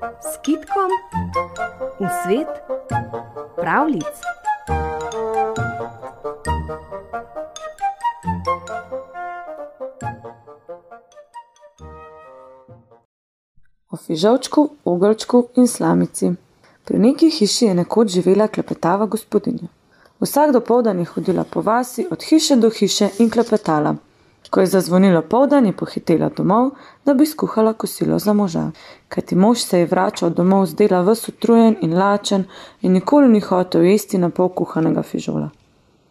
s kitkom v svet pravlic. O fižolčku, ogrčku in slamici. Pri neki hiši je nekoč živela klepetava gospodinja. Vsak dopoldan je hodila po vasi od hiše do hiše in klepetala. Ko je zazvonilo povdan, je pohitela domov, da bi skuhala kosilo za moža. Kajti mož se je vračal domov z dela vs utrujen in lačen in nikoli ni hotel jesti na pol kuhanega fižola.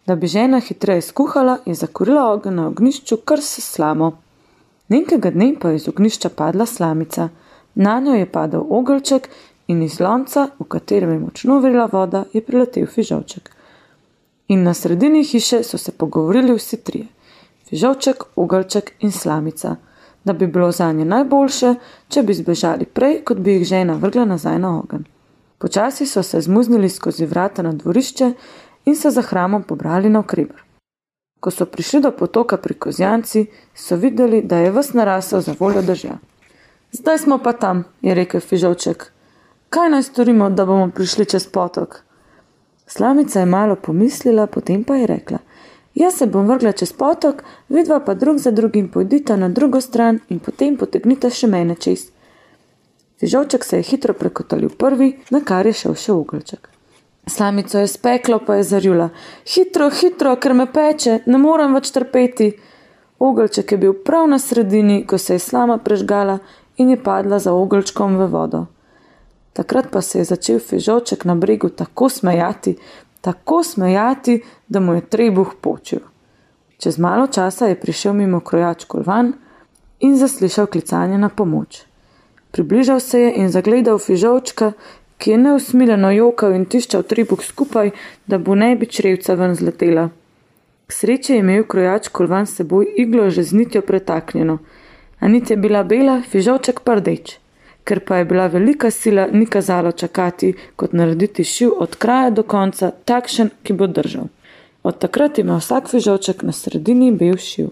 Da bi žena hitreje skuhala, je zakurila ogenj na ognišču kar s slamo. Nekega dne pa je iz ognišča padla slamica, na njo je padel ogrček in iz lonca, v katerem je močno vrila voda, je priletel fižolček. In na sredini hiše so se pogovorili vsi trije fižolček, ugalček in slamica, da bi bilo za nje najboljše, če bi zbežali prej, kot bi jih žena vrgla nazaj na ogen. Počasi so se zmuznili skozi vrata na dvorišče in se za hramom pobrali na okrebr. Ko so prišli do potoka pri Kozjanci, so videli, da je ves narasel za voljo držja. Zdaj smo pa tam, je rekel fižolček. Kaj naj storimo, da bomo prišli čez potok? Slamica je malo pomislila, potem pa je rekla: Jaz se bom vrgla čez potok, vidva pa drug za drugim pojdita na drugo stran in potem potegnita še mene čez. Fižolček se je hitro prekotalil prvi, na kar je šel še uglček. Slamico je speklo, pa je zarjula. Hitro, hitro, ker me peče, ne morem več trpeti. Uglček je bil prav na sredini, ko se je slama prežgala in je padla za uglčkom v vodo. Takrat pa se je začel fižolček na bregu tako smejati, tako smejati, da mu je trebuh počil. Čez malo časa je prišel mimo krojač kolvan in zaslišal klicanje na pomoč. Približal se je in zagledal fižolčka, ki je neusmiljeno jokal in tiščal trebuh skupaj, da bo ne bi črevca ven zletela. K sreči je imel krojač kolvan s seboj iglo že z nitjo pretaknjeno, a nit je bila bela, fižolček pa rdeč ker pa je bila velika sila, ni kazalo čakati, kot narediti šiv od kraja do konca, takšen, ki bo držal. Od takrat ima vsak fižolček na sredini bil šiv.